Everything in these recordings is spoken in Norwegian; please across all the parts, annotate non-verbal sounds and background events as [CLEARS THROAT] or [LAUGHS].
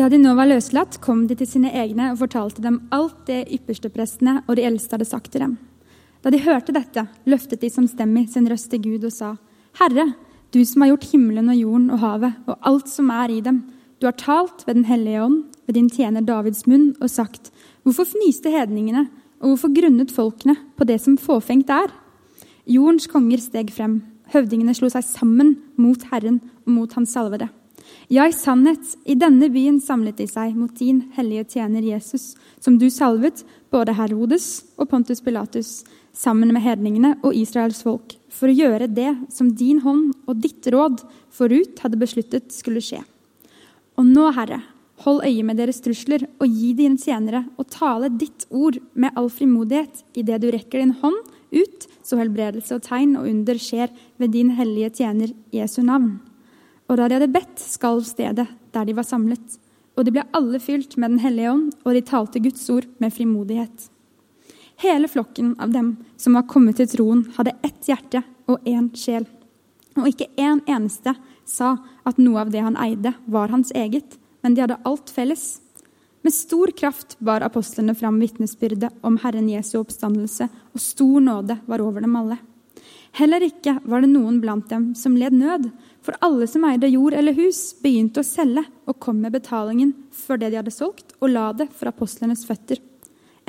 Da de nå var løslatt, kom de til sine egne og fortalte dem alt det yppersteprestene og de eldste hadde sagt til dem. Da de hørte dette, løftet de samstemmig sin røst til Gud og sa, Herre, du som har gjort himmelen og jorden og havet og alt som er i dem, du har talt ved Den hellige ånd, ved din tjener Davids munn, og sagt, hvorfor fnyste hedningene, og hvorfor grunnet folkene på det som fåfengt er? Jordens konger steg frem, høvdingene slo seg sammen mot Herren og mot Hans salvede. Ja, i sannhet, i denne byen samlet de seg mot din hellige tjener Jesus, som du salvet, både Herodes og Pontus Pilatus, sammen med hedningene og Israels folk, for å gjøre det som din hånd og ditt råd forut hadde besluttet skulle skje. Og nå, Herre, hold øye med deres trusler og gi dine tjenere å tale ditt ord med all frimodighet idet du rekker din hånd ut, så helbredelse og tegn og under skjer ved din hellige tjener Jesu navn. Og da de hadde bedt, skalv stedet der de var samlet. Og de ble alle fylt med Den hellige ånd, og de talte Guds ord med frimodighet. Hele flokken av dem som var kommet til troen, hadde ett hjerte og én sjel. Og ikke en eneste sa at noe av det han eide, var hans eget, men de hadde alt felles. Med stor kraft bar apostlene fram vitnesbyrdet om Herren Jesu oppstandelse, og stor nåde var over dem alle. Heller ikke var det noen blant dem som led nød, for alle som eide jord eller hus, begynte å selge og kom med betalingen for det de hadde solgt, og la det for apostlenes føtter.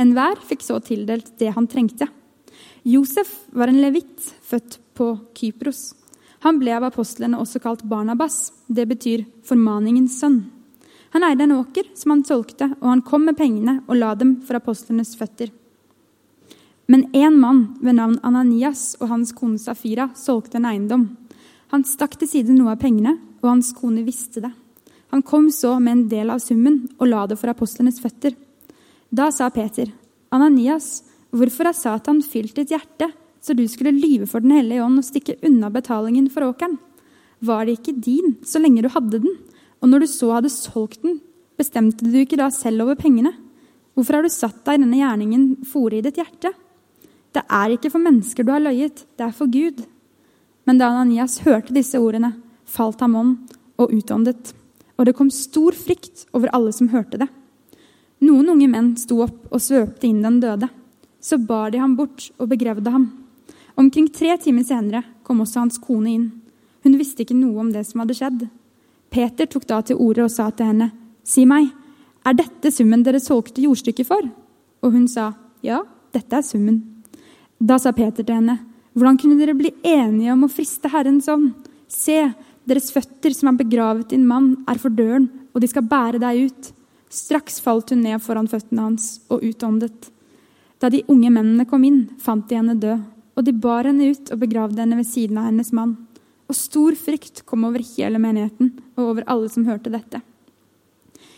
Enhver fikk så tildelt det han trengte. Josef var en levitt, født på Kypros. Han ble av apostlene også kalt Barnabas. Det betyr formaningens sønn. Han eide en åker som han solgte, og han kom med pengene og la dem for apostlenes føtter. Men én mann ved navn Ananias og hans kone Safira solgte en eiendom. Han stakk til side noe av pengene, og hans kone visste det. Han kom så med en del av summen og la det for apostlenes føtter. Da sa Peter, Ananias, hvorfor har Satan fylt ditt hjerte, så du skulle lyve for Den hellige ånd og stikke unna betalingen for åkeren? Var det ikke din så lenge du hadde den? Og når du så hadde solgt den, bestemte du ikke da selv over pengene? Hvorfor har du satt deg i denne gjerningen fore i ditt hjerte? Det er ikke for mennesker du har løyet, det er for Gud. Men da Ananias hørte disse ordene, falt ham om og utåndet. Og det kom stor frykt over alle som hørte det. Noen unge menn sto opp og svøpte inn den døde. Så bar de ham bort og begravde ham. Omkring tre timer senere kom også hans kone inn. Hun visste ikke noe om det som hadde skjedd. Peter tok da til orde og sa til henne, Si meg, er dette summen dere solgte jordstykket for? Og hun sa, Ja, dette er summen. Da sa Peter til henne, hvordan kunne dere bli enige om å friste Herrens ånd? Se, deres føtter som er begravet din mann, er for døren, og de skal bære deg ut. Straks falt hun ned foran føttene hans og utåndet. Da de unge mennene kom inn, fant de henne død, og de bar henne ut og begravde henne ved siden av hennes mann. Og stor frykt kom over hele menigheten og over alle som hørte dette.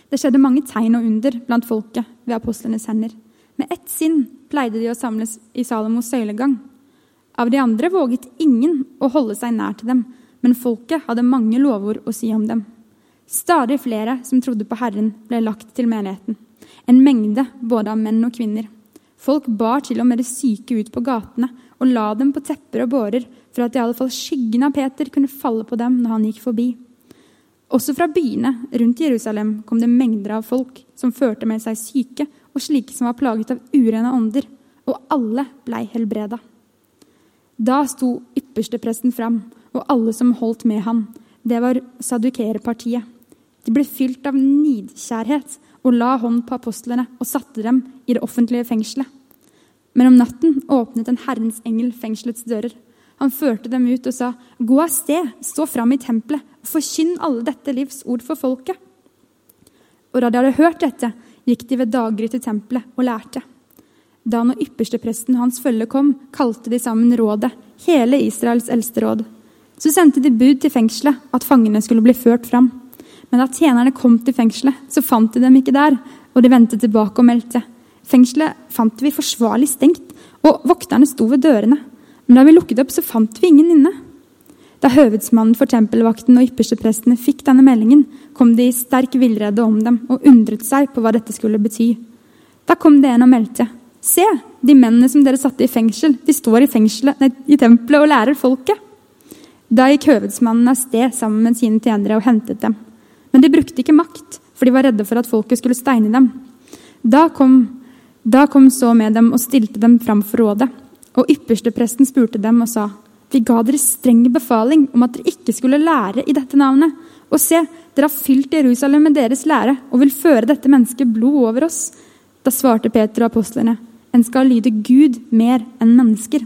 Det skjedde mange tegn og under blant folket ved apostlenes hender. Med ett sinn pleide de å samles i Salomos søylegang. Av de andre våget ingen å holde seg nær til dem, men folket hadde mange lovord å si om dem. Stadig flere som trodde på Herren, ble lagt til menigheten. En mengde både av menn og kvinner. Folk bar til og med de syke ut på gatene og la dem på tepper og bårer for at i alle fall skyggen av Peter kunne falle på dem når han gikk forbi. Også fra byene rundt Jerusalem kom det mengder av folk som førte med seg syke og slike som var plaget av urene ånder, og alle blei helbreda. Da sto ypperstepresten fram, og alle som holdt med ham. Det var sadukerpartiet. De ble fylt av nidkjærhet og la hånd på apostlene og satte dem i det offentlige fengselet. Men om natten åpnet en Herrens engel fengselets dører. Han førte dem ut og sa, 'Gå av sted, stå fram i tempelet, og forkynn alle dette livs ord for folket.' Og da de hadde hørt dette, gikk de ved daggry til tempelet og lærte. Da når ypperstepresten og hans følge kom, kalte de sammen rådet, hele Israels eldste råd. Så sendte de bud til fengselet at fangene skulle bli ført fram. Men da tjenerne kom til fengselet, så fant de dem ikke der, og de vendte tilbake og meldte. Fengselet fant vi forsvarlig stengt, og vokterne sto ved dørene. Men da vi lukket opp, så fant vi ingen inne. Da høvedsmannen for tempelvakten og yppersteprestene fikk denne meldingen, kom de i sterk villrede om dem og undret seg på hva dette skulle bety. Da kom det en og meldte. Se, de mennene som dere satte i fengsel, de står i, nei, i tempelet og lærer folket. Da gikk høvedsmannen av sted sammen med sine tjenere og hentet dem. Men de brukte ikke makt, for de var redde for at folket skulle steine dem. Da kom, da kom så med dem og stilte dem fram for rådet. Og ypperstepresten spurte dem og sa, Vi ga dere streng befaling om at dere ikke skulle lære i dette navnet. Og se, dere har fylt Jerusalem med deres lære og vil føre dette mennesket blod over oss. Da svarte Peter og apostlene, En skal lyde Gud mer enn mennesker.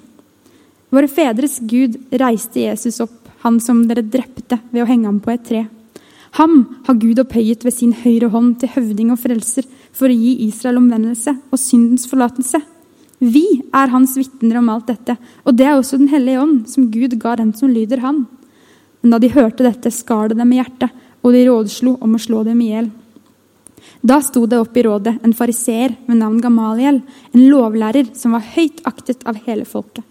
Våre fedres Gud reiste Jesus opp, han som dere drepte ved å henge ham på et tre. Ham har Gud opphøyet ved sin høyre hånd til høvding og frelser for å gi Israel omvendelse og syndens forlatelse. Vi er hans vitner om alt dette, og det er også Den hellige ånd, som Gud ga dem som lyder han. Men da de hørte dette, skar det dem i hjertet, og de rådslo om å slå dem i hjel. Da sto det opp i rådet en fariseer ved navn Gamaliel, en lovlærer som var høyt aktet av hele folket.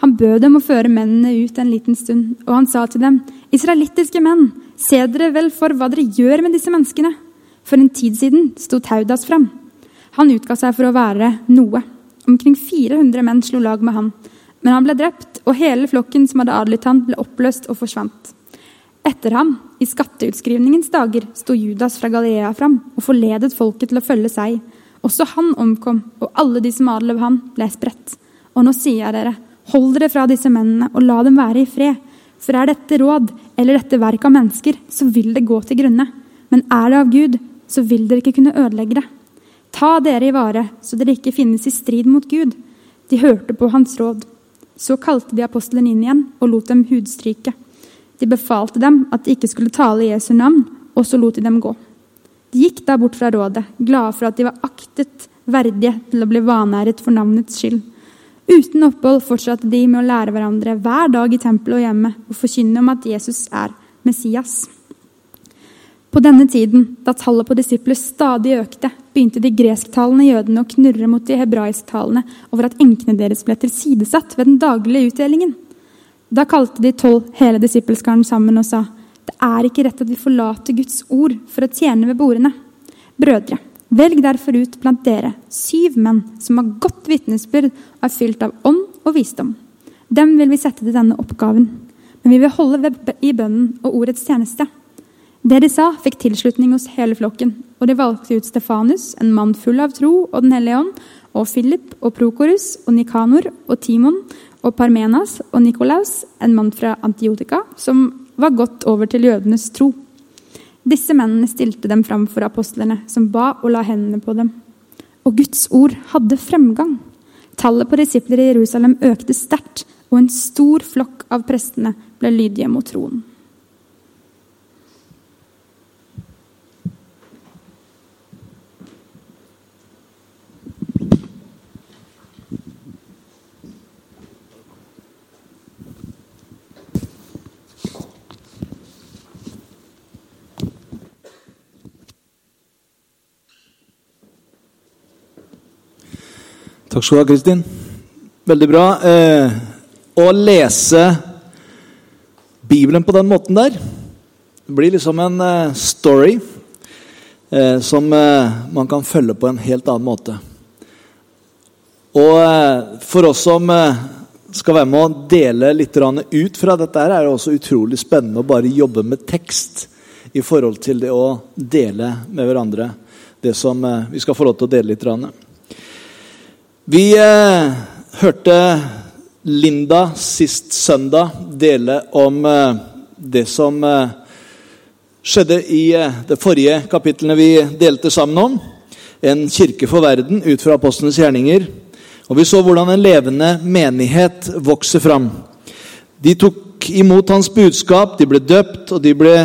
Han bød dem å føre mennene ut en liten stund, og han sa til dem, israelittiske menn, se dere vel for hva dere gjør med disse menneskene. For en tid siden sto Taudas fram. Han utga seg for å være noe. Omkring 400 menn slo lag med ham. Men han ble drept, og hele flokken som hadde adlydt han, ble oppløst og forsvant. Etter ham, i skatteutskrivningens dager, sto Judas fra Galilea fram og forledet folket til å følge seg. Også han omkom, og alle de som adlød ham, ble spredt. Og nå sier jeg dere, Hold dere fra disse mennene og la dem være i fred. For er dette råd eller dette verk av mennesker, så vil det gå til grunne. Men er det av Gud, så vil dere ikke kunne ødelegge det. Ta dere i vare, så dere ikke finnes i strid mot Gud. De hørte på hans råd. Så kalte de apostelen inn igjen og lot dem hudstryke. De befalte dem at de ikke skulle tale i Jesu navn, og så lot de dem gå. De gikk da bort fra rådet, glade for at de var aktet verdige til å bli vanæret for navnets skyld. Uten opphold fortsatte de med å lære hverandre hver dag i tempelet og hjemme og forkynne om at Jesus er Messias. På denne tiden, da tallet på disipler stadig økte, begynte de gresktalende jødene å knurre mot de hebraisktalende over at enkene deres ble tilsidesatt ved den daglige utdelingen. Da kalte de tolv hele disippelskaren sammen og sa, det er ikke rett at vi forlater Guds ord for å tjene ved bordene. Brødre, Velg derfor ut blant dere syv menn som har godt vitnesbyrd og er fylt av ånd og visdom. Dem vil vi sette til denne oppgaven, men vi vil holde i bønnen og ordets tjeneste. Det de sa, fikk tilslutning hos hele flokken, og de valgte ut Stefanus, en mann full av tro og Den hellige ånd, og Philip og Prokorus og Nikanor og Timon og Parmenas og Nikolaus, en mann fra Antiotika, som var gått over til jødenes tro. Disse mennene stilte dem fram for apostlene, som ba og la hendene på dem. Og Guds ord hadde fremgang. Tallet på disipler i Jerusalem økte sterkt, og en stor flokk av prestene ble lydige mot troen. Takk skal du ha, Kristin. Veldig bra. Eh, å lese Bibelen på den måten der det blir liksom en eh, story eh, som eh, man kan følge på en helt annen måte. Og eh, for oss som skal være med å dele litt ut fra dette, her, er det også utrolig spennende å bare jobbe med tekst i forhold til det å dele med hverandre det som vi skal få lov til å dele litt. Vi eh, hørte Linda sist søndag dele om eh, det som eh, skjedde i eh, det forrige kapitlene vi delte sammen om. En kirke for verden ut fra apostlenes gjerninger. Og vi så hvordan en levende menighet vokser fram. De tok imot hans budskap, de ble døpt, og de ble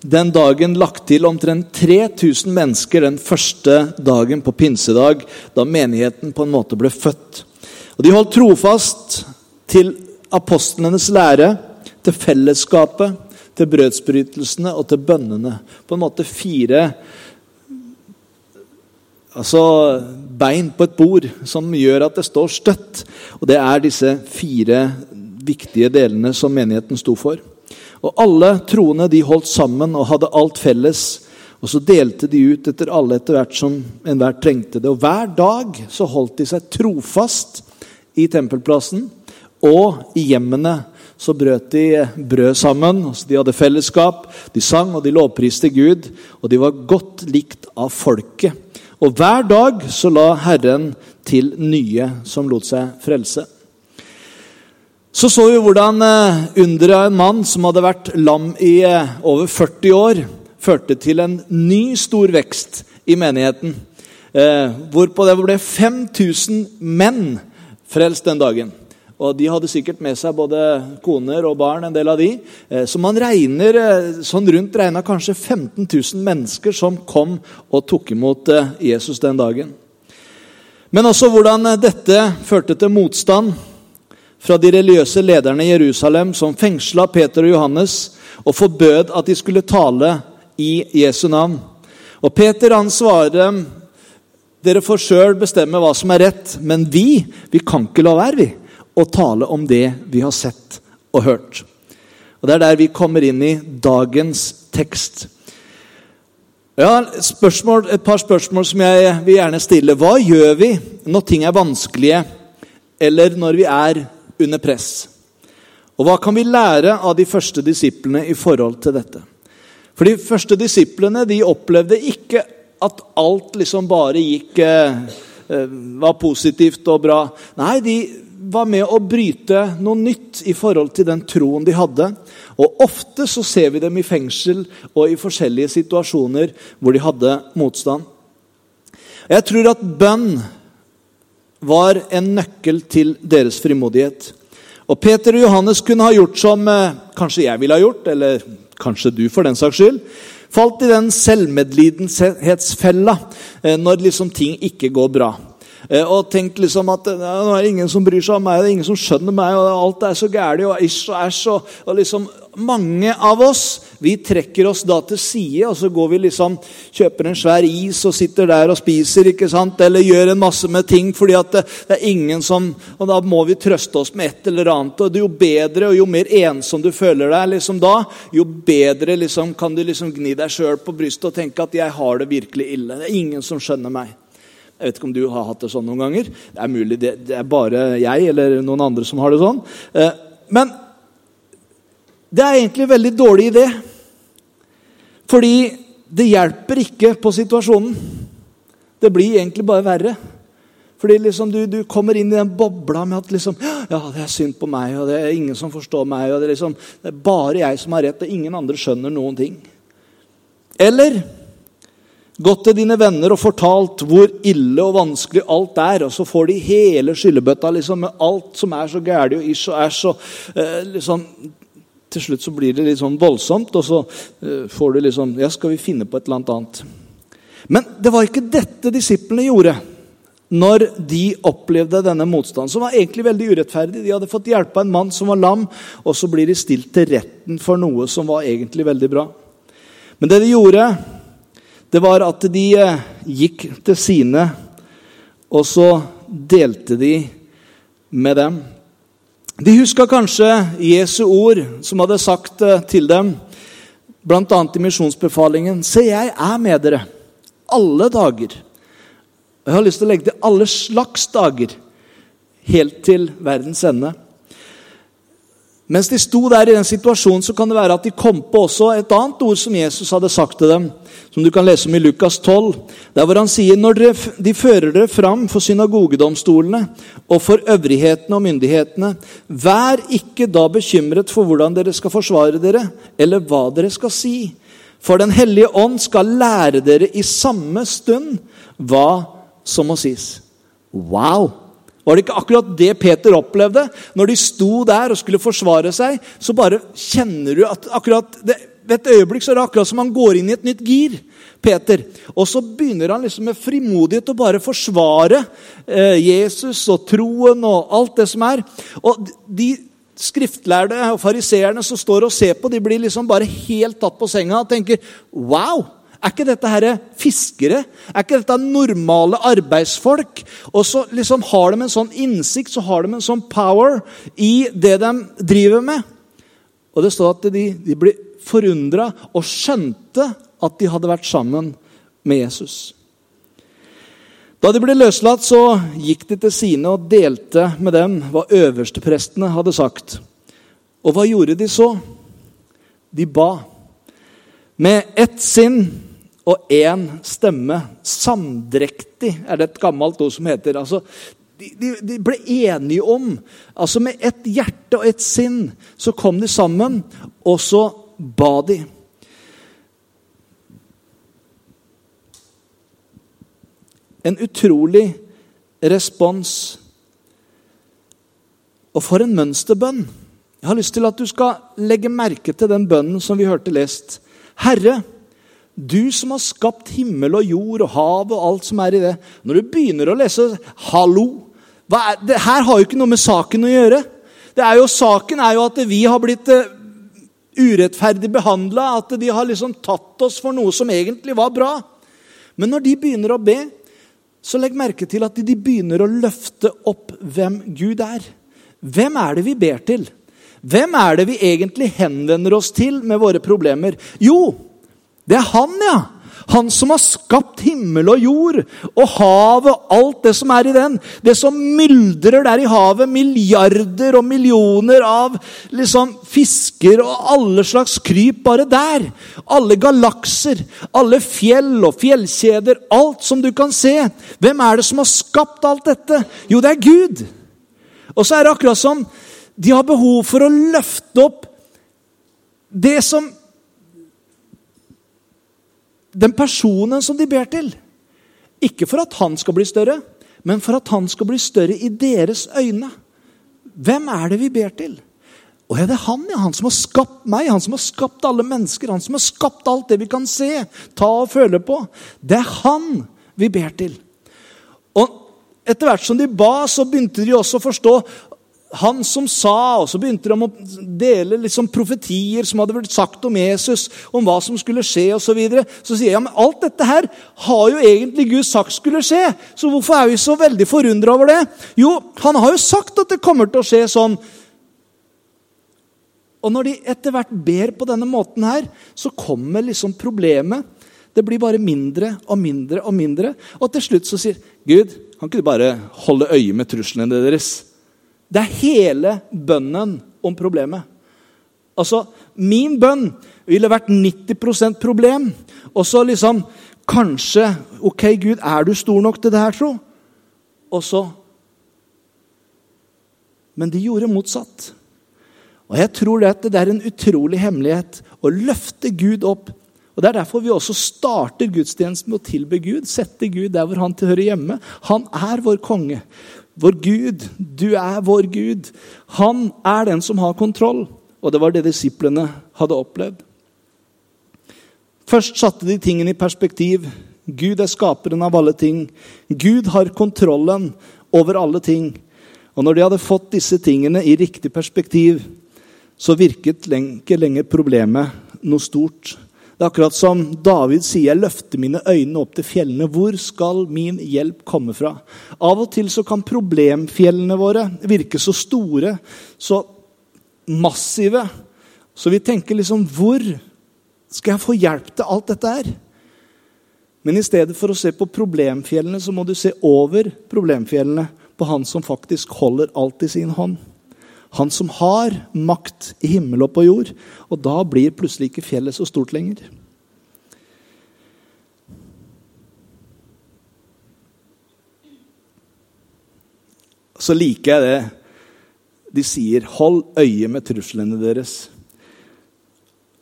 den dagen lagt til omtrent 3000 mennesker den første dagen på pinsedag, da menigheten på en måte ble født. Og De holdt trofast til apostlenes lære, til fellesskapet, til brødsbrytelsene og til bønnene. På en måte fire altså bein på et bord som gjør at det står støtt. Og det er disse fire viktige delene som menigheten sto for. Og Alle troende de holdt sammen og hadde alt felles. Og så delte de ut etter alle etter hvert som enhver trengte det. Og Hver dag så holdt de seg trofast i tempelplassen og i hjemmene. Så brøt de brød sammen. De hadde fellesskap, de sang og de lovpriste Gud. Og de var godt likt av folket. Og hver dag så la Herren til nye som lot seg frelse. Så så vi hvordan eh, underet av en mann som hadde vært lam i eh, over 40 år, førte til en ny stor vekst i menigheten. Eh, hvorpå det ble 5000 menn frelst den dagen. Og De hadde sikkert med seg både koner og barn, en del av de. Så man regner sånn rundt regna kanskje 15 000 mennesker som kom og tok imot Jesus den dagen. Men også hvordan dette førte til motstand fra de religiøse lederne i Jerusalem som fengsla Peter og Johannes og forbød at de skulle tale i Jesu navn. Og Peter han svarer dem dere får sjøl bestemme hva som er rett, men vi vi kan ikke la være vi, å tale om det vi har sett og hørt. Og Det er der vi kommer inn i dagens tekst. Ja, spørsmål, Et par spørsmål som jeg vil gjerne stille. Hva gjør vi når ting er vanskelige, eller når vi er under press. Og hva kan vi lære av de første disiplene i forhold til dette? For De første disiplene de opplevde ikke at alt liksom bare gikk eh, eh, var positivt og bra. Nei, de var med å bryte noe nytt i forhold til den troen de hadde. Og Ofte så ser vi dem i fengsel og i forskjellige situasjoner hvor de hadde motstand. Jeg tror at bønn var en nøkkel til deres frimodighet. Og Peter og Johannes kunne ha gjort som eh, kanskje jeg ville ha gjort, eller kanskje du for den saks skyld. Falt i den selvmedlidenhetsfella eh, når liksom ting ikke går bra. Eh, og tenkt liksom at nå er det ingen som bryr seg om meg, det er ingen som skjønner meg, og alt er så gærent og ish og æsj. Og, og liksom mange av oss vi trekker oss da til side, og så går vi liksom, kjøper en svær is og sitter der og spiser. ikke sant? Eller gjør en masse med ting fordi at det, det, er ingen som Og da må vi trøste oss med et eller annet. og Jo bedre og jo mer ensom du føler deg liksom da, jo bedre liksom, kan du liksom gni deg sjøl på brystet og tenke at 'jeg har det virkelig ille'. Det er ingen som skjønner meg. Jeg vet ikke om du har hatt det sånn noen ganger. Det er mulig det, det er bare jeg eller noen andre som har det sånn. Eh, men det er egentlig en veldig dårlig idé. Fordi det hjelper ikke på situasjonen. Det blir egentlig bare verre. Fordi liksom du, du, kommer inn i den bobla med at liksom, ja, det er synd på meg, og det er ingen som forstår meg. og Det er, liksom, det er bare jeg som har rett, og ingen andre skjønner noen ting. Eller gått til dine venner og fortalt hvor ille og vanskelig alt er, og så får de hele skyllebøtta liksom, med alt som er så gæli og ish og æsj. og eh, liksom, til slutt så blir det litt sånn voldsomt, og så eh, får du liksom Ja, skal vi finne på et eller annet? Men det var ikke dette disiplene gjorde når de opplevde denne motstanden, som var egentlig veldig urettferdig. De hadde fått hjelpe en mann som var lam, og så blir de stilt til retten for noe som var egentlig veldig bra. Men det de gjorde, det var at de uh, gikk til sine, og så delte de med dem. De huska kanskje Jesu ord, som hadde sagt eh, til dem, bl.a. i misjonsbefalingen Se, jeg er med dere alle dager. Jeg har lyst til å legge til alle slags dager, helt til verdens ende. Mens de sto der i den situasjonen, så kan det være at de kom på også et annet ord som Jesus hadde sagt til dem, som du kan lese om i Lukas 12. Der hvor han sier når de fører dere fram for synagogedomstolene og for øvrighetene og myndighetene, vær ikke da bekymret for hvordan dere skal forsvare dere, eller hva dere skal si. For Den hellige ånd skal lære dere i samme stund hva som må sies. Wow! Var det ikke akkurat det Peter opplevde? Når de sto der og skulle forsvare seg, så bare kjenner du at akkurat det, ved et øyeblikk så er det akkurat som han går inn i et nytt gir. Peter. Og så begynner han liksom med frimodighet å bare forsvare eh, Jesus og troen og alt det som er. Og de skriftlærde og fariseerne som står og ser på, de blir liksom bare helt tatt på senga og tenker Wow! Er ikke dette her fiskere? Er ikke dette normale arbeidsfolk? Og så liksom har de en sånn innsikt, så har de en sånn power i det de driver med. Og det står at de, de ble forundra og skjønte at de hadde vært sammen med Jesus. Da de ble løslatt, så gikk de til sine og delte med dem hva øversteprestene hadde sagt. Og hva gjorde de så? De ba. Med ett sinn og én stemme. Samdrektig er det et gammelt ord som heter. Altså, de, de, ble enige om altså Med ett hjerte og ett sinn så kom de sammen, og så ba de. En utrolig respons. Og for en mønsterbønn! Jeg har lyst til at du skal legge merke til den bønnen som vi hørte lest. Herre, du som har skapt himmel og jord og hav og alt som er i det. Når du begynner å lese 'hallo' det her har jo ikke noe med saken å gjøre. Det er jo, saken er jo at vi har blitt uh, urettferdig behandla. At de har liksom tatt oss for noe som egentlig var bra. Men når de begynner å be, så legg merke til at de begynner å løfte opp hvem Gud er. Hvem er det vi ber til? Hvem er det vi egentlig henvender oss til med våre problemer? Jo, det er han, ja. Han som har skapt himmel og jord og havet og alt det som er i den. Det som myldrer der i havet. Milliarder og millioner av liksom, fisker og alle slags kryp bare der. Alle galakser, alle fjell og fjellkjeder. Alt som du kan se. Hvem er det som har skapt alt dette? Jo, det er Gud. Og så er det akkurat som de har behov for å løfte opp det som den personen som de ber til. Ikke for at han skal bli større, men for at han skal bli større i deres øyne. Hvem er det vi ber til? Og er det han, ja, han som har skapt meg, han som har skapt alle mennesker, han som har skapt alt det vi kan se, ta og føle på. Det er han vi ber til. Og etter hvert som de ba, så begynte de også å forstå han som sa, og så begynte de å dele liksom profetier som hadde blitt sagt om Jesus, om hva som skulle skje osv. Så, videre. så sier jeg ja, men alt dette her har jo egentlig Gud sagt skulle skje. Så hvorfor er vi så veldig forundra over det? Jo, han har jo sagt at det kommer til å skje sånn. Og når de etter hvert ber på denne måten her, så kommer liksom problemet. Det blir bare mindre og mindre og mindre. Og til slutt så sier Gud, kan ikke du bare holde øye med truslene deres? Det er hele bønnen om problemet. Altså, Min bønn ville vært 90% problem. Og så liksom Kanskje Ok, Gud, er du stor nok til det her, tro? Og så Men de gjorde motsatt. Og jeg tror det, det er en utrolig hemmelighet å løfte Gud opp. Og Det er derfor vi også starter gudstjenesten med å tilbe Gud. Sette Gud der hvor han tilhører hjemme. Han er vår konge. Vår Gud, du er vår Gud. Han er den som har kontroll. Og det var det disiplene hadde opplevd. Først satte de tingene i perspektiv. Gud er skaperen av alle ting. Gud har kontrollen over alle ting. Og når de hadde fått disse tingene i riktig perspektiv, så virket ikke lenger problemet noe stort. Det er akkurat som David sier, jeg løfter mine øyne opp til fjellene. Hvor skal min hjelp komme fra? Av og til så kan problemfjellene våre virke så store, så massive, så vi tenker liksom Hvor skal jeg få hjelp til alt dette her? Men i stedet for å se på problemfjellene, så må du se over problemfjellene på han som faktisk holder alt i sin hånd. Han som har makt i himmel og på jord. Og da blir plutselig ikke fjellet så stort lenger. Så liker jeg det de sier. Hold øye med truslene deres.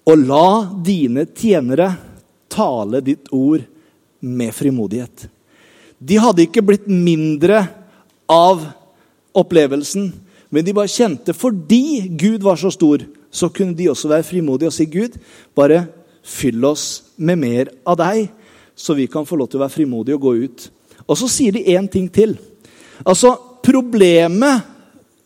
Og la dine tjenere tale ditt ord med frimodighet. De hadde ikke blitt mindre av opplevelsen men de bare kjente fordi Gud var så stor, så kunne de også være frimodige og si, 'Gud, bare fyll oss med mer av deg', så vi kan få lov til å være frimodige og gå ut. Og så sier de én ting til. Altså, problemet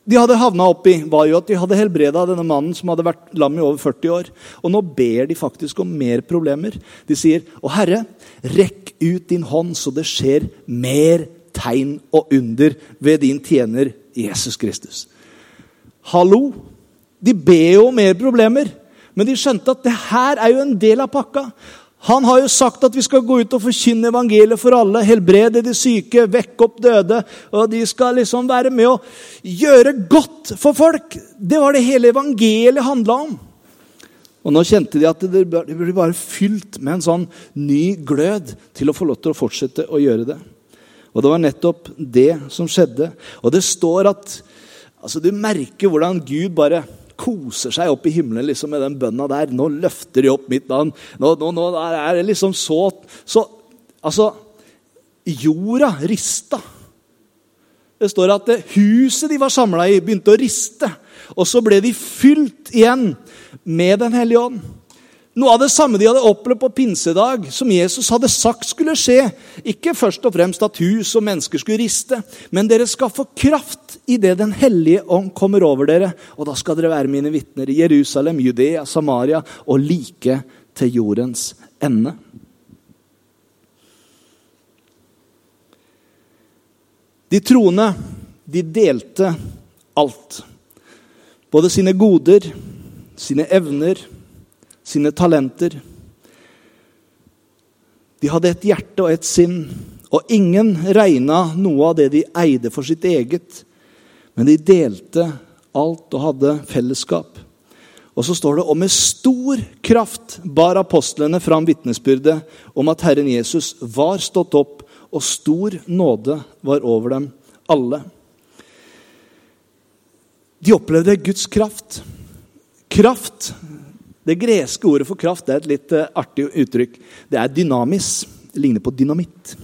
de hadde havna oppi, var jo at de hadde helbreda denne mannen som hadde vært lam i over 40 år. Og nå ber de faktisk om mer problemer. De sier, 'Å Herre, rekk ut din hånd, så det skjer mer tegn og under ved din tjener Jesus Kristus'. Hallo! De ber jo om mer problemer, men de skjønte at det her er jo en del av pakka. Han har jo sagt at vi skal gå ut og forkynne evangeliet for alle. Helbrede de syke, vekke opp døde. Og de skal liksom være med å gjøre godt for folk. Det var det hele evangeliet handla om. Og nå kjente de at det ble bare fylt med en sånn ny glød til å få lov til å fortsette å gjøre det. Og det var nettopp det som skjedde. Og det står at altså Du merker hvordan Gud bare koser seg opp i himmelen liksom, med den bønna der. Nå løfter de opp mitt navn. Nå, nå, nå er det liksom så, så Altså, jorda rista. Det står at huset de var samla i, begynte å riste. Og så ble de fylt igjen med Den hellige ånd. Noe av det samme de hadde opplevd på pinsedag, som Jesus hadde sagt skulle skje. Ikke først og fremst at hus og mennesker skulle riste, men dere skal få kraft idet Den hellige ånd kommer over dere. Og da skal dere være mine vitner i Jerusalem, Judea, Samaria og like til jordens ende. De troende, de delte alt. Både sine goder, sine evner sine talenter. De hadde et hjerte og et sinn, og ingen regna noe av det de eide for sitt eget. Men de delte alt og hadde fellesskap. Og så står det og med stor kraft bar apostlene fram vitnesbyrdet om at Herren Jesus var stått opp, og stor nåde var over dem alle. De opplevde Guds kraft. Kraft det greske ordet for kraft er et litt uh, artig uttrykk. Det er dynamis. Det ligner på dynamitt.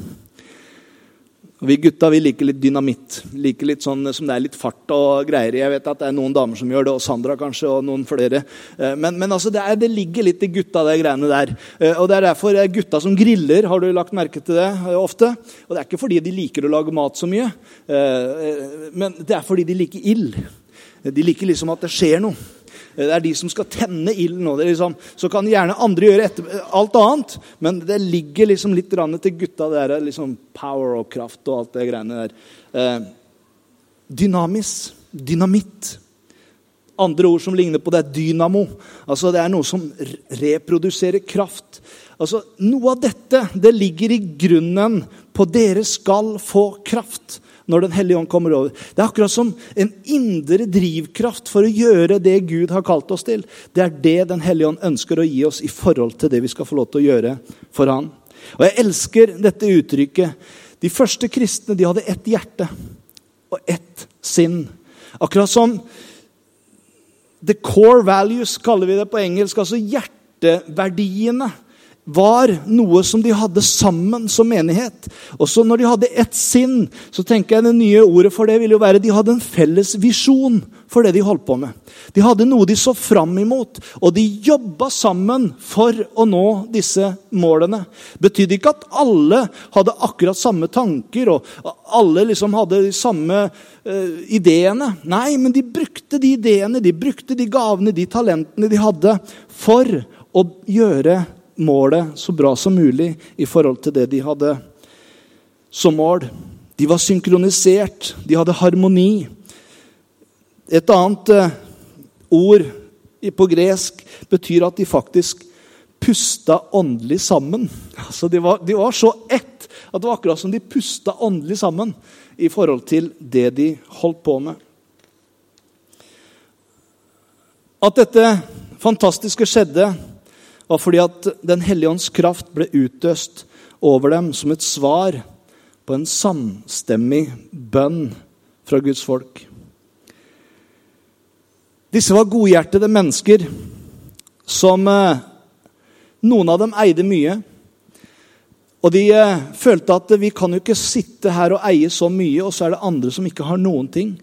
Vi gutta vi liker litt dynamitt. Liker litt sånn som det er litt fart og greier Jeg vet at det er noen damer som gjør det, og Sandra kanskje, og noen flere. Uh, men, men altså, det, er, det, ligger litt i gutta, de greiene der. Og Det er derfor gutta som griller, har du lagt merke til det ofte? Og det er ikke fordi de liker å lage mat så mye, men det er fordi de liker ild. De liker liksom at det skjer noe. Det er de som skal tenne ilden. Liksom, så kan gjerne andre gjøre etter, alt annet, men det ligger liksom litt til gutta. Det er liksom power og kraft og alt det greiene der. Eh, dynamis. Dynamitt. Andre ord som ligner på det, er dynamo. Altså Det er noe som reproduserer kraft. Altså Noe av dette det ligger i grunnen på dere skal få kraft når Den hellige ånd kommer over. Det er akkurat som en indre drivkraft for å gjøre det Gud har kalt oss til. Det er det Den hellige ånd ønsker å gi oss i forhold til det vi skal få lov til å gjøre for Han. Og Jeg elsker dette uttrykket. De første kristne de hadde ett hjerte og ett sinn. Akkurat som the core values, kaller vi det på engelsk. Altså hjerteverdiene var noe som de hadde sammen som menighet. Og så når de hadde ett sinn, så tenker jeg det nye ordet for det ville jo være de hadde en felles visjon for det de holdt på med. De hadde noe de så fram imot, og de jobba sammen for å nå disse målene. Betydde ikke at alle hadde akkurat samme tanker, og alle liksom hadde de samme uh, ideene. Nei, men de brukte de ideene, de brukte de gavene, de talentene de hadde, for å gjøre målet så bra som mulig i forhold til det de hadde som mål. De var synkronisert, de hadde harmoni. Et annet eh, ord på gresk betyr at de faktisk pusta åndelig sammen. [LAUGHS] Altså de, var, de var så ett at det var akkurat som de pusta åndelig sammen i forhold til det de holdt på med. At dette fantastiske skjedde, var fordi at Den hellige ånds kraft ble utøst over dem som et svar på en samstemmig bønn fra Guds folk. Disse var godhjertede mennesker som eh, Noen av dem eide mye. Og de eh, følte at vi kan jo ikke sitte her og eie så mye, og så er det andre som ikke har noen ting.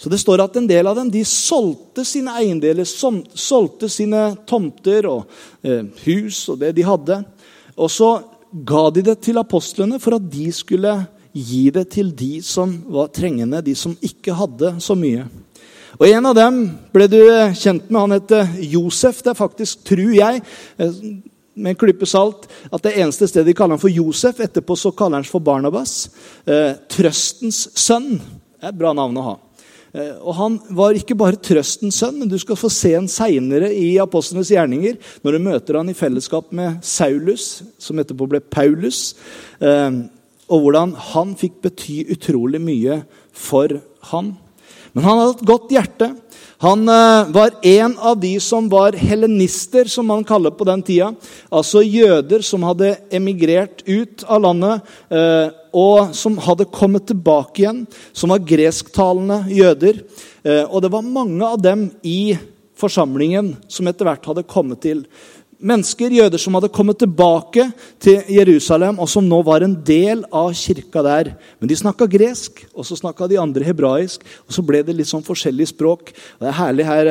Så det står at en del av dem de solgte sine eiendeler, solgte sine tomter og eh, hus og det de hadde. Og så ga de det til apostlene for at de skulle gi det til de som var trengende, de som ikke hadde så mye. Og En av dem ble du kjent med. Han heter Josef. Det er faktisk, tror jeg, eh, med en klype salt, at det eneste stedet de kaller han for Josef. Etterpå så kaller han for Barnabas. Eh, trøstens sønn. Det er et bra navn å ha. Eh, og Han var ikke bare trøstens sønn, men du skal få se ham seinere i apostlenes gjerninger, når du møter han i fellesskap med Saulus, som etterpå ble Paulus, eh, og hvordan han fikk bety utrolig mye for han. Men han hadde et godt hjerte. Han eh, var en av de som var helenister, som man kaller på den tida. Altså jøder som hadde emigrert ut av landet, eh, og som hadde kommet tilbake igjen. Som var gresktalende jøder. Eh, og det var mange av dem i forsamlingen som etter hvert hadde kommet til mennesker, jøder som hadde kommet tilbake til Jerusalem, og som nå var en del av kirka der. Men de snakka gresk, og så snakka de andre hebraisk. Og så ble det litt sånn forskjellig språk. Og Det er herlig her,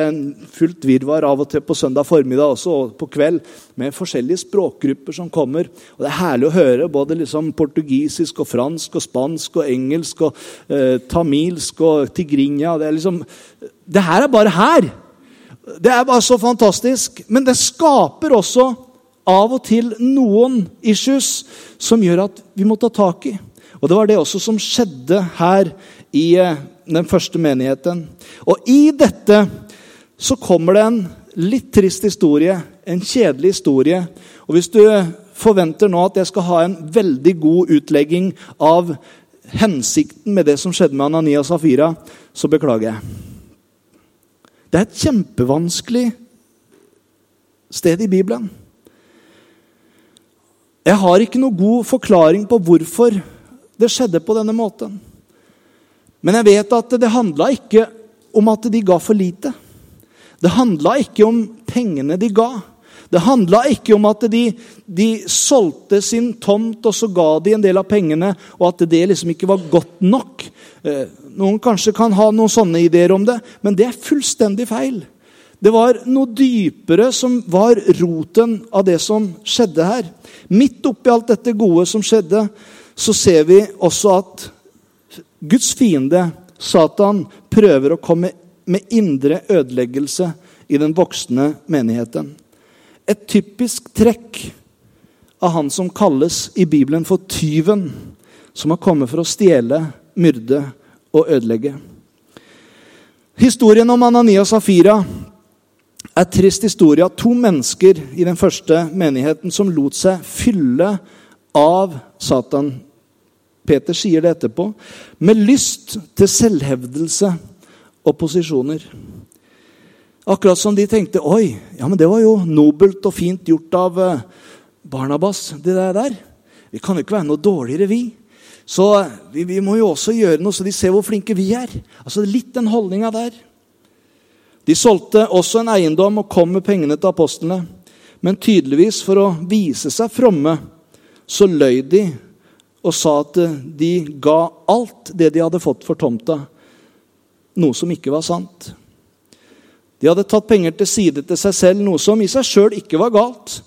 fullt virvar av og til på søndag formiddag også, og på kveld, med forskjellige språkgrupper som kommer. Og Det er herlig å høre både liksom portugisisk og fransk og spansk og engelsk og eh, tamilsk og tigrinja. Det er liksom Det her er bare her! Det er bare så fantastisk. Men det skaper også av og til noen issues som gjør at vi må ta tak i. Og Det var det også som skjedde her i eh, den første menigheten. Og i dette så kommer det en litt trist historie, en kjedelig historie. Og hvis du forventer nå at jeg skal ha en veldig god utlegging av hensikten med det som skjedde med Anania Safira, så beklager jeg. Det er et kjempevanskelig sted i Bibelen. Jeg har ikke noe god forklaring på hvorfor det skjedde på denne måten. Men jeg vet at det handla ikke om at de ga for lite. Det handla ikke om pengene de ga. Det handla ikke om at de, de, solgte sin tomt, og så ga de en del av pengene, og at det liksom ikke var godt nok. Noen kanskje kan ha noen sånne ideer om det, men det er fullstendig feil. Det var noe dypere som var roten av det som skjedde her. Midt oppi alt dette gode som skjedde, så ser vi også at Guds fiende, Satan, prøver å komme med indre ødeleggelse i den voksne menigheten. Et typisk trekk av han som kalles i Bibelen for tyven, som har kommet for å stjele, myrde og ødelegge. Historien om Anania og Safira er trist historie av to mennesker i den første menigheten som lot seg fylle av Satan. Peter sier det etterpå. Med lyst til selvhevdelse og posisjoner. Akkurat som de tenkte Oi, ja, men det var jo nobelt og fint gjort av eh, Barnabas, det der. Vi kan jo ikke være noe dårligere, vi. Så vi, vi, må jo også gjøre noe så de ser hvor flinke vi er. Altså Litt den holdninga der. De solgte også en eiendom og kom med pengene til apostlene. Men tydeligvis for å vise seg fromme, så løy de og sa at de ga alt det de hadde fått for tomta, noe som ikke var sant. De hadde tatt penger til side til seg selv, noe som i seg sjøl ikke var galt.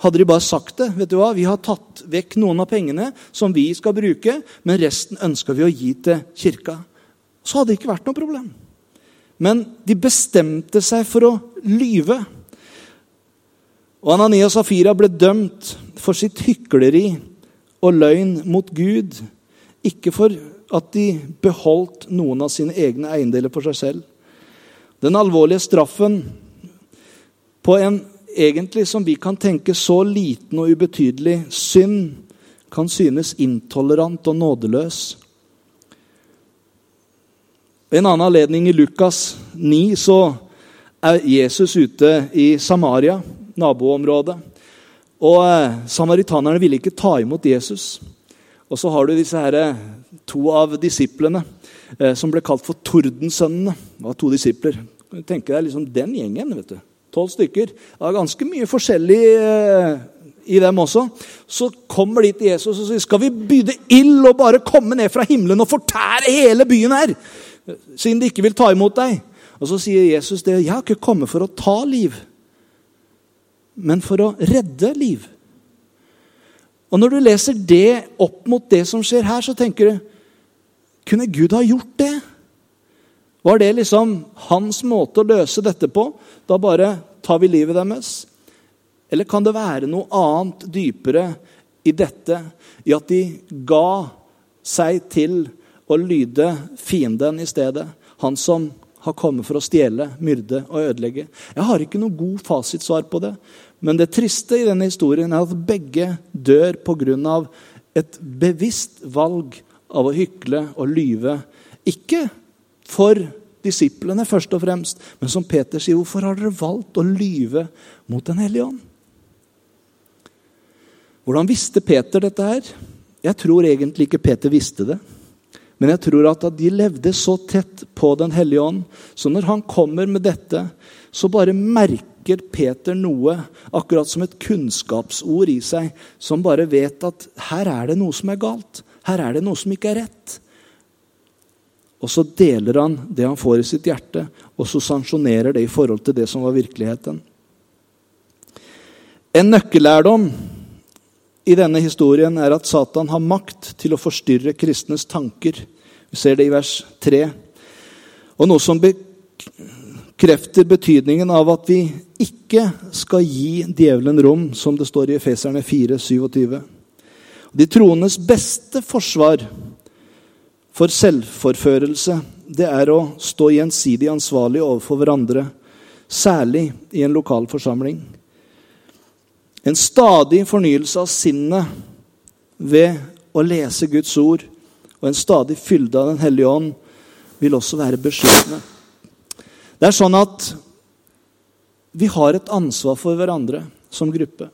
Hadde de bare sagt det vet du hva, Vi har tatt vekk noen av pengene som vi skal bruke, men resten ønsker vi å gi til kirka. Så hadde det ikke vært noe problem. Men de bestemte seg for å lyve. Og Anania og Safira ble dømt for sitt hykleri og løgn mot Gud. Ikke for at de beholdt noen av sine egne eiendeler for seg selv. Den alvorlige straffen på en egentlig som vi kan tenke så liten og ubetydelig synd, kan synes intolerant og nådeløs. En annen anledning i Lukas 9 så er Jesus ute i Samaria, naboområdet. Og eh, Samaritanerne ville ikke ta imot Jesus. Og så har du disse her, eh, to av disiplene eh, som ble kalt for Tordensønnene. Det var to disipler. Tenk deg liksom den gjengen. vet du. Tolv stykker. Det er ganske mye forskjellig eh, i dem også. Så kommer de til Jesus og sier skal vi byde ild og bare komme ned fra himmelen og fortære hele byen her, siden de ikke vil ta imot deg. Og Så sier Jesus det. Jeg har ikke kommet for å ta liv, men for å redde liv. Og når du leser det opp mot det som skjer her, så tenker du Kunne Gud ha gjort det? Var det liksom hans måte å løse dette på? Da bare tar vi livet deres? Eller kan det være noe annet dypere i dette, i at de ga seg til å lyde fienden i stedet? Han som har kommet for å stjele, myrde og ødelegge. Jeg har ikke noe god fasitsvar på det. Men det triste i denne historien er at begge dør pga. et bevisst valg av å hykle og lyve. Ikke for disiplene først og fremst, men som Peter sier, hvorfor har dere valgt å lyve mot Den hellige ånd? Hvordan visste Peter dette her? Jeg tror egentlig ikke Peter visste det. Men jeg tror at de levde så tett på Den hellige ånd, så når han kommer med dette, så bare merker Peter noe, akkurat som et kunnskapsord i seg, som bare vet at her er det noe som er galt. Her er det noe som ikke er rett. Og så deler han det han får i sitt hjerte, og så sanksjonerer det i forhold til det som var virkeligheten. En nøkkellærdom i denne historien er at Satan har makt til å forstyrre kristnes tanker. Vi ser det i vers 3. Og noe som bekrefter betydningen av at vi ikke skal gi djevelen rom, som det står i Efeserne 4, 27. De troendes beste forsvar for selvforførelse det er å stå gjensidig ansvarlig overfor hverandre, særlig i en lokal forsamling. En stadig fornyelse av sinnet ved å lese Guds ord og en stadig fylde av Den hellige ånd vil også være beskyttende. Det er sånn at vi har et ansvar for hverandre som gruppe.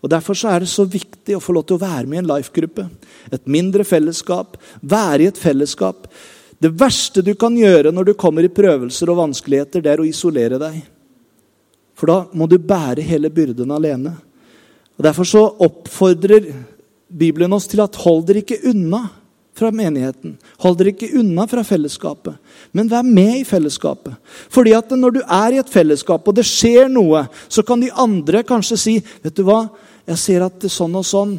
Og Derfor så er det så viktig å få lov til å være med i en life-gruppe. Et mindre fellesskap. Være i et fellesskap. Det verste du kan gjøre når du kommer i prøvelser og vanskeligheter, det er å isolere deg. For da må du bære hele byrden alene. Og Derfor så oppfordrer Bibelen oss til at hold dere ikke unna fra menigheten. Hold dere ikke unna fra fellesskapet, men vær med i fellesskapet. Fordi at når du er i et fellesskap, og det skjer noe, så kan de andre kanskje si vet du hva, jeg ser at sånn og sånn.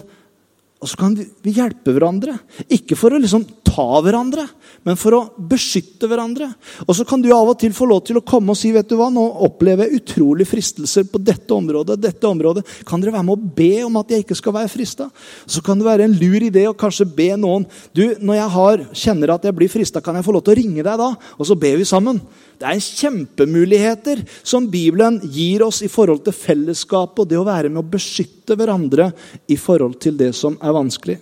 Og så kan vi hjelpe hverandre. Ikke for å liksom ta hverandre, men for å beskytte hverandre. Og så kan du av og til få lov til å komme og si vet du hva, nå opplever jeg utrolig fristelser på dette området. dette området. Kan dere være med å be om at jeg ikke skal være frista? Så kan det være en lur idé å kanskje be noen du, Når jeg har, kjenner at jeg blir frista, kan jeg få lov til å ringe deg da? Og så ber vi sammen. Det er kjempemuligheter som Bibelen gir oss i forhold til fellesskapet og det å være med å beskytte hverandre i forhold til det som er vanskelig.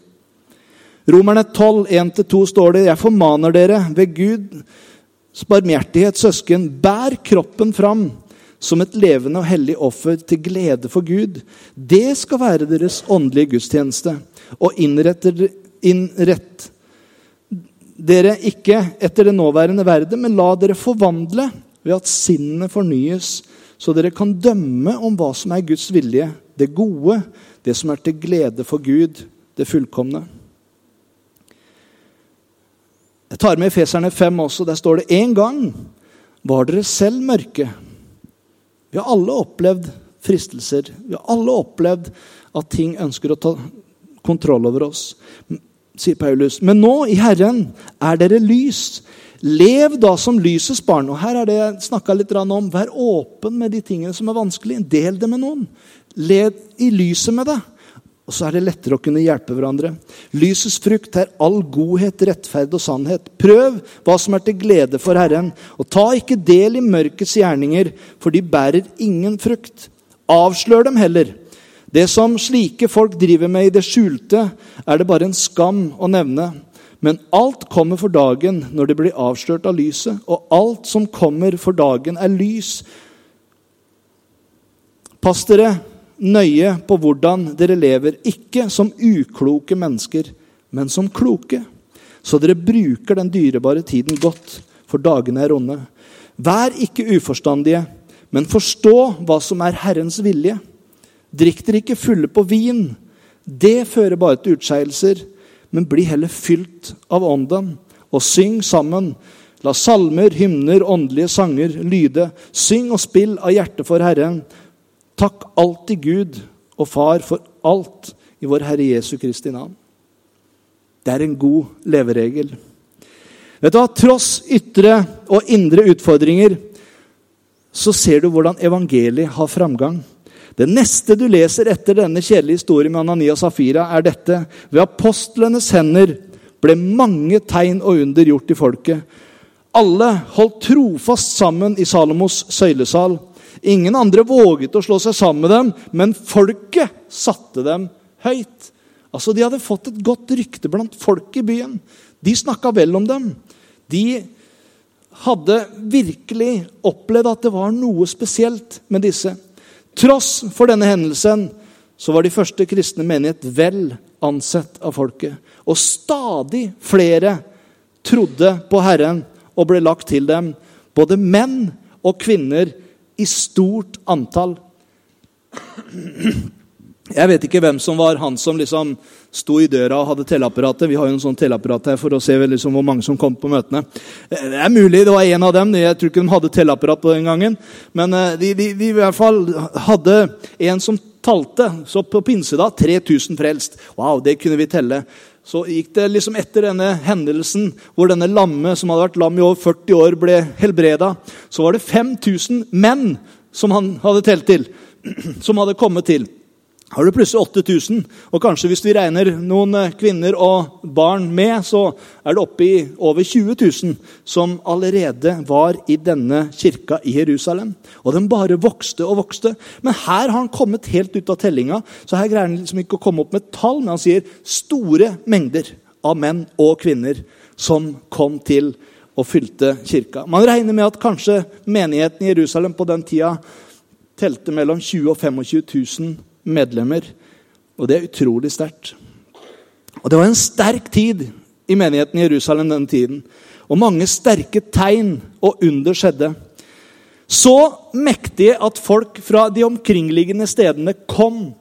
Romerne 12, 1-2 står det, jeg formaner dere ved Guds barmhjertighet, søsken, bær kroppen fram som et levende og hellig offer til glede for Gud. Det skal være deres åndelige gudstjeneste. Og innrett dere ikke etter det nåværende verden, men la dere forvandle ved at sinnene fornyes, så dere kan dømme om hva som er Guds vilje, det gode, det som er til glede for Gud, det fullkomne. Jeg tar med Efeserne 5 også. Der står det en gang var dere selv mørke. Vi har alle opplevd fristelser. Vi har alle opplevd at ting ønsker å ta kontroll over oss, sier Paulus. Men nå, i Herren, er dere lys. Lev da som lysets barn. Og her er det jeg snakka litt om. Vær åpen med de tingene som er vanskelig. Del det med noen. Lev i lyset med det. Og så er det lettere å kunne hjelpe hverandre. Lysets frukt er all godhet, rettferd og sannhet. Prøv hva som er til glede for Herren, og ta ikke del i mørkets gjerninger, for de bærer ingen frukt. Avslør dem heller. Det som slike folk driver med i det skjulte, er det bare en skam å nevne. Men alt kommer for dagen når det blir avslørt av lyset, og alt som kommer for dagen, er lys. Pass dere nøye på hvordan dere lever, ikke som ukloke mennesker, men som kloke, så dere bruker den dyrebare tiden godt, for dagene er onde. Vær ikke uforstandige, men forstå hva som er Herrens vilje. Drikk dere ikke fulle på vin. Det fører bare til utskeielser, men bli heller fylt av Ånden, og syng sammen. La salmer, hymner, åndelige sanger lyde. Syng og spill av hjertet for Herren Takk alltid Gud og Far for alt i vår Herre Jesu Kristi navn. Det er en god leveregel. Vet du hva? Tross ytre og indre utfordringer så ser du hvordan evangeliet har framgang. Det neste du leser etter denne kjedelige historien med Anania og Safira, er dette. Ved apostlenes hender ble mange tegn og under gjort i folket. Alle holdt trofast sammen i Salomos søylesal. Ingen andre våget å slå seg sammen med dem, men folket satte dem høyt. Altså, De hadde fått et godt rykte blant folk i byen. De snakka vel om dem. De hadde virkelig opplevd at det var noe spesielt med disse. Tross for denne hendelsen så var de første kristne menighet vel ansett av folket. Og stadig flere trodde på Herren og ble lagt til dem. Både menn og kvinner i stort antall. Jeg vet ikke hvem som var han som liksom sto i døra og hadde telleapparatet. Vi har jo en sånn telleapparat her for å se liksom hvor mange som kom på møtene. Det er mulig det var en av dem. Jeg tror ikke de hadde telleapparat på den gangen. Men eh, de, de, de, i hvert fall hadde en som talte. Så på pinsedag 3000 frelst. Wow, det kunne vi telle. Så gikk det liksom etter denne hendelsen hvor denne lamme som hadde vært lam i over 40 år, ble helbreda. Så var det 5000 menn som han hadde telt til, [CLEARS THROAT] som hadde kommet til har du plutselig 8000. Og kanskje hvis vi regner noen eh, kvinner og barn med, så er det oppe i over 20 000 som allerede var i denne kirka i Jerusalem. Og den bare vokste og vokste. Men her har han kommet helt ut av tellinga, så her greier han liksom ikke å komme opp med tall, men han sier store mengder av menn og kvinner som kom til og fylte kirka. Man regner med at kanskje menigheten i Jerusalem på den tida telte mellom 20 000 og 25 000 medlemmer. Og det er utrolig sterkt. Og Det var en sterk tid i menigheten i Jerusalem den tiden. Og mange sterke tegn og under skjedde. Så mektige at folk fra de omkringliggende stedene kom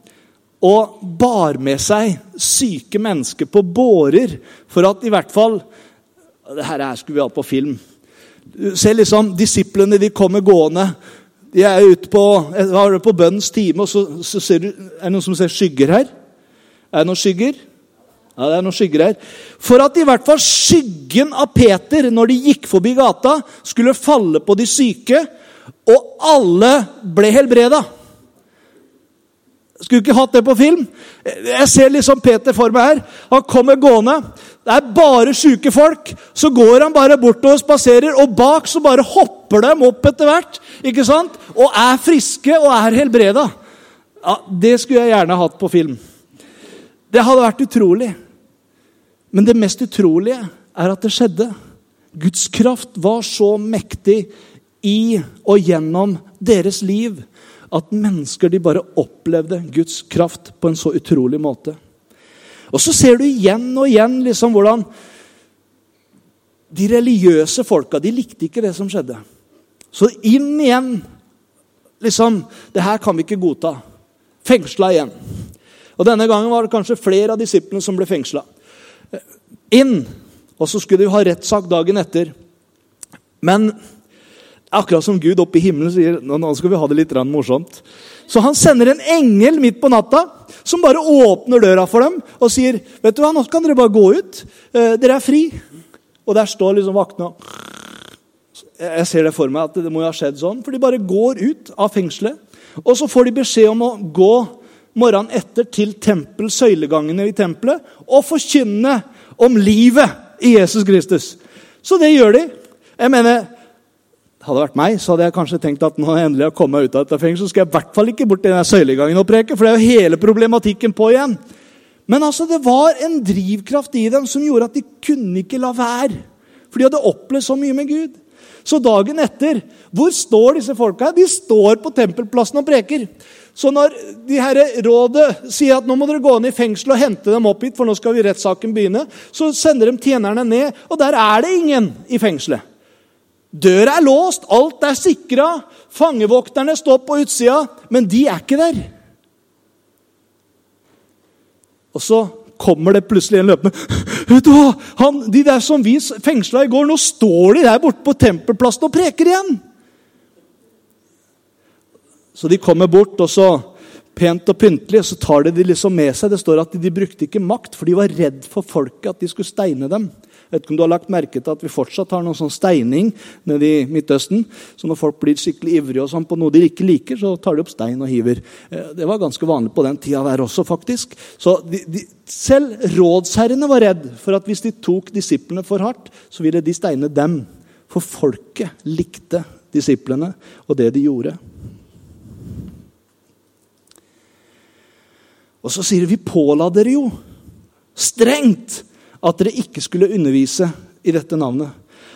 og bar med seg syke mennesker på bårer for at i hvert fall Dette her skulle vi hatt på film. Se liksom, Disiplene de kommer gående de er ute på, på bønnens time, og så, så ser du Er det noen som ser skygger her? Er det noen skygger? Ja, det er noen skygger her. For at i hvert fall skyggen av Peter, når de gikk forbi gata, skulle falle på de syke, og alle ble helbreda. Skulle ikke hatt det på film. Jeg ser liksom Peter for meg her. Han kommer gående. Det er bare sjuke folk. Så går han bare bortover og spaserer, og bak så bare hopper de opp etter hvert. ikke sant? Og er friske og er helbreda. Ja, Det skulle jeg gjerne hatt på film. Det hadde vært utrolig. Men det mest utrolige er at det skjedde. Guds kraft var så mektig i og gjennom deres liv at mennesker de bare opplevde Guds kraft på en så utrolig måte. Og så ser du igjen og igjen liksom hvordan de religiøse folka de likte ikke det som skjedde. Så inn igjen. liksom, Det her kan vi ikke godta. Fengsla igjen. Og Denne gangen var det kanskje flere av disiplene som ble fengsla. Inn! Og så skulle de ha rettssak dagen etter. Men Akkurat som Gud oppe i himmelen sier nå skal vi ha det litt morsomt. Så han sender en engel midt på natta som bare åpner døra for dem og sier vet du hva, nå kan dere bare gå ut. Eh, dere er fri. Og der står liksom vaktene Jeg ser det for meg at det må jo ha skjedd sånn. For de bare går ut av fengselet. Og så får de beskjed om å gå morgenen etter til tempel, søylegangene i tempelet og forkynne om livet i Jesus Kristus. Så det gjør de. Jeg mener, hadde det vært meg, så hadde jeg kanskje tenkt at når jeg endelig har kommet ut av dette fengselet, så skal jeg i hvert fall ikke bort til den søylegangen og preke, for det er jo hele problematikken på igjen. Men altså, det var en drivkraft i dem som gjorde at de kunne ikke la være. For de hadde opplevd så mye med Gud. Så dagen etter, hvor står disse folka? De står på tempelplassen og preker. Så når de her rådet sier at nå må dere gå ned i fengsel og hente dem opp hit, for nå skal vi rettssaken begynne, så sender de tjenerne ned, og der er det ingen i fengselet. Døra er låst, alt er sikra, fangevokterne står på utsida, men de er ikke der. Og så kommer det plutselig en løpende. Vet du hva? Han, de der som vi fengsla i går, nå står de der borte på tempelplassen og preker igjen. Så de kommer bort, og så pent og pyntelig, så tar de de liksom med seg. Det står at de, de brukte ikke makt, for de var redd for folket, at de skulle steine dem. Vet ikke om du har lagt merke til at vi fortsatt har noen sånn steining nede i Midtøsten. Så når folk blir skikkelig ivrige og sånn på noe de ikke liker, så tar de opp stein og hiver. Eh, det var ganske vanlig på den tida der også, faktisk. Så de, de, selv rådsherrene var redd for at hvis de tok disiplene for hardt, så ville de steine dem. For folket likte disiplene og det de gjorde. Og så sier de vi påla dere jo strengt at dere ikke skulle undervise i dette navnet.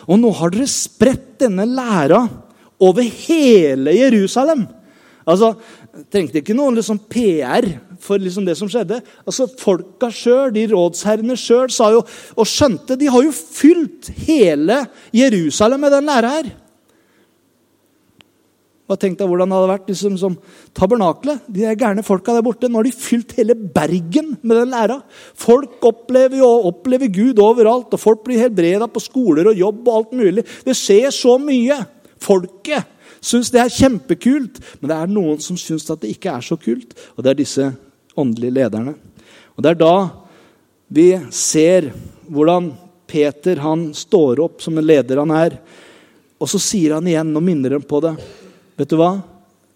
Og nå har dere spredt denne læra over hele Jerusalem. Altså, Trengte ikke noen liksom PR for liksom det som skjedde. Altså, Folka sjøl, de rådsherrene sjøl, sa jo og skjønte De har jo fylt hele Jerusalem med den læra her. Bare tenk deg hvordan det hadde vært liksom, som tabernaklet. De der gærne folka der borte. Nå har de fylt hele Bergen med den læra. Folk opplever jo opplever Gud overalt, og folk blir helbreda på skoler og jobb og alt mulig. Det skjer så mye. Folket syns det er kjempekult, men det er noen som syns at det ikke er så kult, og det er disse åndelige lederne. Og Det er da vi ser hvordan Peter han står opp som en leder han er, og så sier han igjen og minner dem på det. Vet du hva?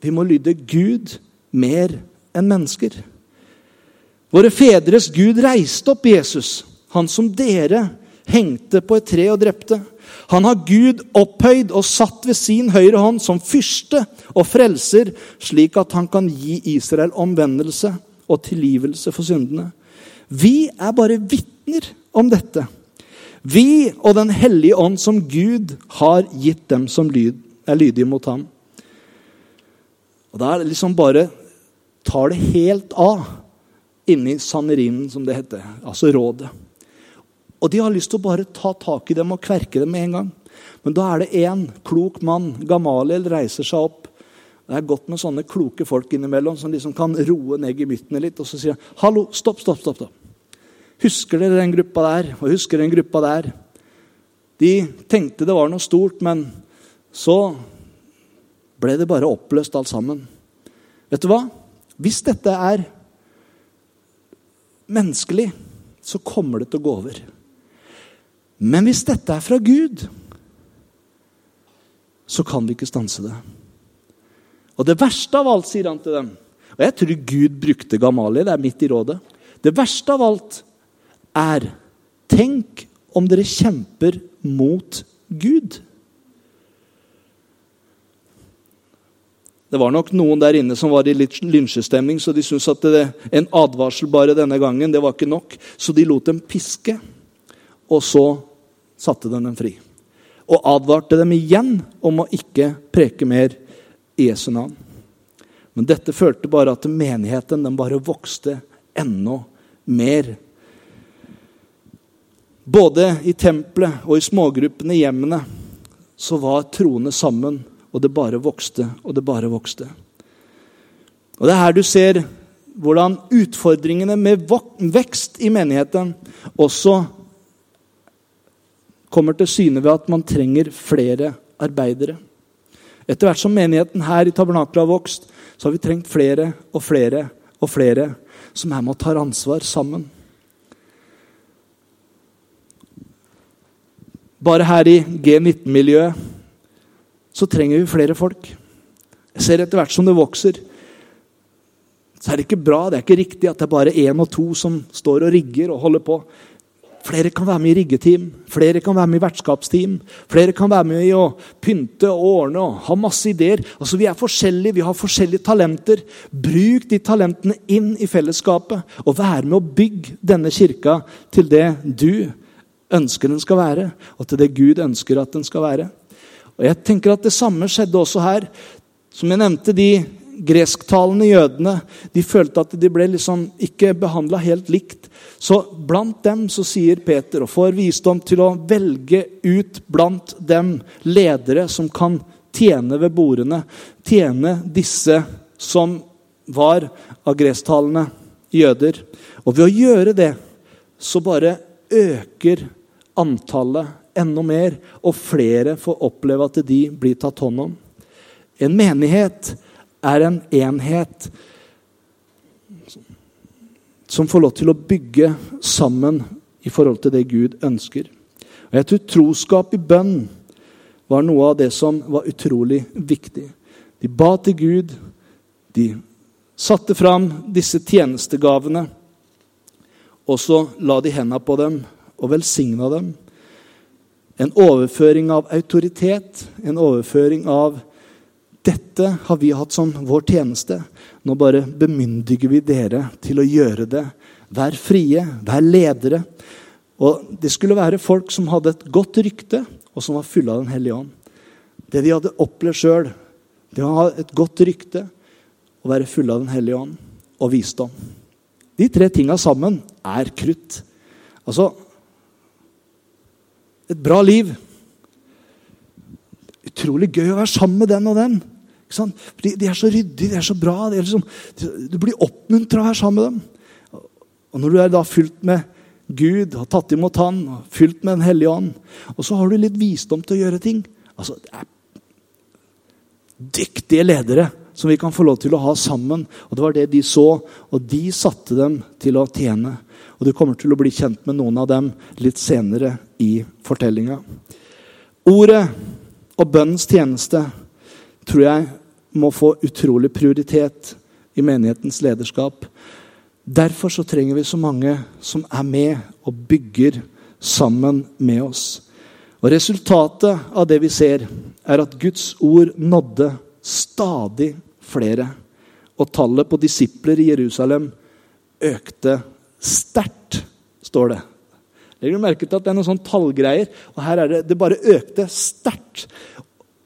Vi må lyde Gud mer enn mennesker. Våre fedres Gud reiste opp Jesus, han som dere hengte på et tre og drepte. Han har Gud opphøyd og satt ved sin høyre hånd som fyrste og frelser, slik at han kan gi Israel omvendelse og tilgivelse for syndene. Vi er bare vitner om dette. Vi og Den hellige ånd som Gud har gitt dem som er lydige mot ham. Og er det liksom bare tar det helt av inni sannerinen, som det heter. Altså rådet. Og de har lyst til å bare ta tak i dem og kverke dem med en gang. Men da er det én klok mann, Gamaliel, reiser seg opp. Det er godt med sånne kloke folk innimellom som liksom kan roe ned gemyttene litt. Og så sier han, 'Hallo, stopp, stopp, stopp.' stopp. Husker dere den gruppa der? Og husker den gruppa der? De tenkte det var noe stort, men så ble det bare oppløst alt sammen. Vet du hva? Hvis dette er menneskelig, så kommer det til å gå over. Men hvis dette er fra Gud, så kan vi ikke stanse det. Og det verste av alt, sier han til dem Og jeg tror Gud brukte Gamaliel, det er midt i rådet. Det verste av alt er Tenk om dere kjemper mot Gud. Det var nok noen der inne som var i litt lynsjestemning, så de syntes at det, en advarsel bare denne gangen det var ikke nok. Så de lot dem piske, og så satte de dem fri. Og advarte dem igjen om å ikke preke mer i Jesu navn. Men dette følte bare at menigheten den bare vokste enda mer. Både i tempelet og i smågruppene i hjemmene så var troende sammen og det bare vokste og det bare vokste. Og Det er her du ser hvordan utfordringene med vekst i menigheten også kommer til syne ved at man trenger flere arbeidere. Etter hvert som menigheten her i tabernaklet har vokst, så har vi trengt flere og flere og flere som er med ta ansvar sammen. Bare her i G19-miljøet så trenger vi flere folk. Jeg ser etter hvert som det vokser, så er det ikke bra, det er ikke riktig at det er bare én og to som står og rigger og holder på. Flere kan være med i riggeteam, flere kan være med i vertskapsteam. Flere kan være med i å pynte og ordne og ha masse ideer. Altså, Vi er forskjellige, vi har forskjellige talenter. Bruk de talentene inn i fellesskapet og vær med å bygge denne kirka til det du ønsker den skal være, og til det Gud ønsker at den skal være. Og jeg tenker at Det samme skjedde også her. Som jeg nevnte, de gresktalende jødene de følte at de ble liksom ikke behandla helt likt. Så blant dem så sier Peter og får visdom til å velge ut blant dem ledere som kan tjene ved bordene. Tjene disse som var av gresktalende jøder. Og ved å gjøre det så bare øker antallet enda mer, og flere får oppleve at de blir tatt hånd om. En menighet er en enhet som får lov til å bygge sammen i forhold til det Gud ønsker. Og Jeg tror troskap i bønn var noe av det som var utrolig viktig. De ba til Gud. De satte fram disse tjenestegavene. Og så la de hendene på dem og velsigna dem. En overføring av autoritet, en overføring av dette har vi hatt som vår tjeneste. Nå bare bemyndiger vi dere til å gjøre det. Vær frie, vær ledere. Og Det skulle være folk som hadde et godt rykte, og som var fulle av Den hellige ånd. Det de hadde opplevd sjøl, det å ha et godt rykte, å være fulle av Den hellige ånd og visdom. De tre tinga sammen er krutt. Altså Et bra liv. Utrolig gøy å være sammen med den og den. Fordi De er så ryddige, de er så bra. Er liksom, du blir oppmuntra å være sammen med dem. Og når du er da fylt med Gud, har tatt imot Han, fylt med Den hellige ånd, og så har du litt visdom til å gjøre ting altså, Det er dyktige ledere som vi kan få lov til å ha sammen. Og Det var det de så, og de satte dem til å tjene. Og Du kommer til å bli kjent med noen av dem litt senere i fortellinga. Ordet og bønnens tjeneste tror jeg må få utrolig prioritet i menighetens lederskap. Derfor så trenger vi så mange som er med og bygger sammen med oss. Og Resultatet av det vi ser, er at Guds ord nådde stadig flere. Og tallet på disipler i Jerusalem økte sterkt, står det. Legger du merke til at det er noen sånne tallgreier? Og her er det det bare økte sterkt.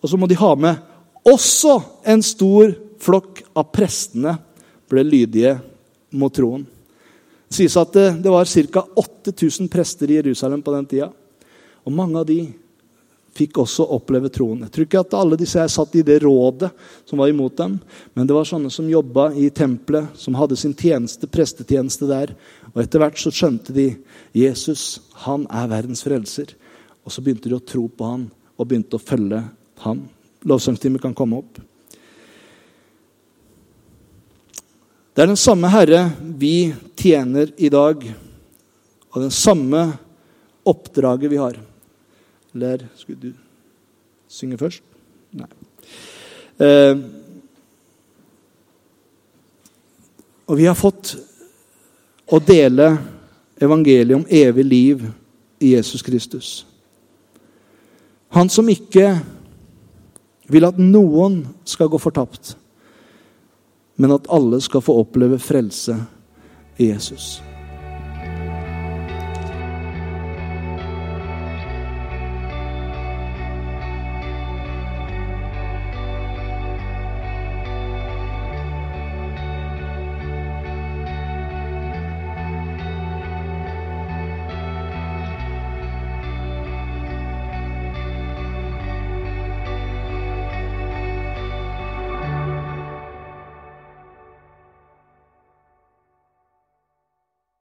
Og så må de ha med også en stor flokk av prestene ble lydige mot troen. Det sies at det, det var ca. 8000 prester i Jerusalem på den tida. Og mange av de fikk også oppleve troen. Jeg tror ikke at alle disse her satt i det rådet som var imot dem, men det var sånne som jobba i tempelet, som hadde sin tjeneste, prestetjeneste der. Og etter hvert så skjønte de Jesus, han er verdens frelser. Og så begynte de å tro på han og begynte å følge han. Lovsangstimen kan komme opp. Det er den samme Herre vi tjener i dag, og den samme oppdraget vi har. Eller Skulle du synge først? Nei. Eh, og vi har fått å dele evangeliet om evig liv i Jesus Kristus. Han som ikke vil at noen skal gå fortapt, men at alle skal få oppleve frelse i Jesus.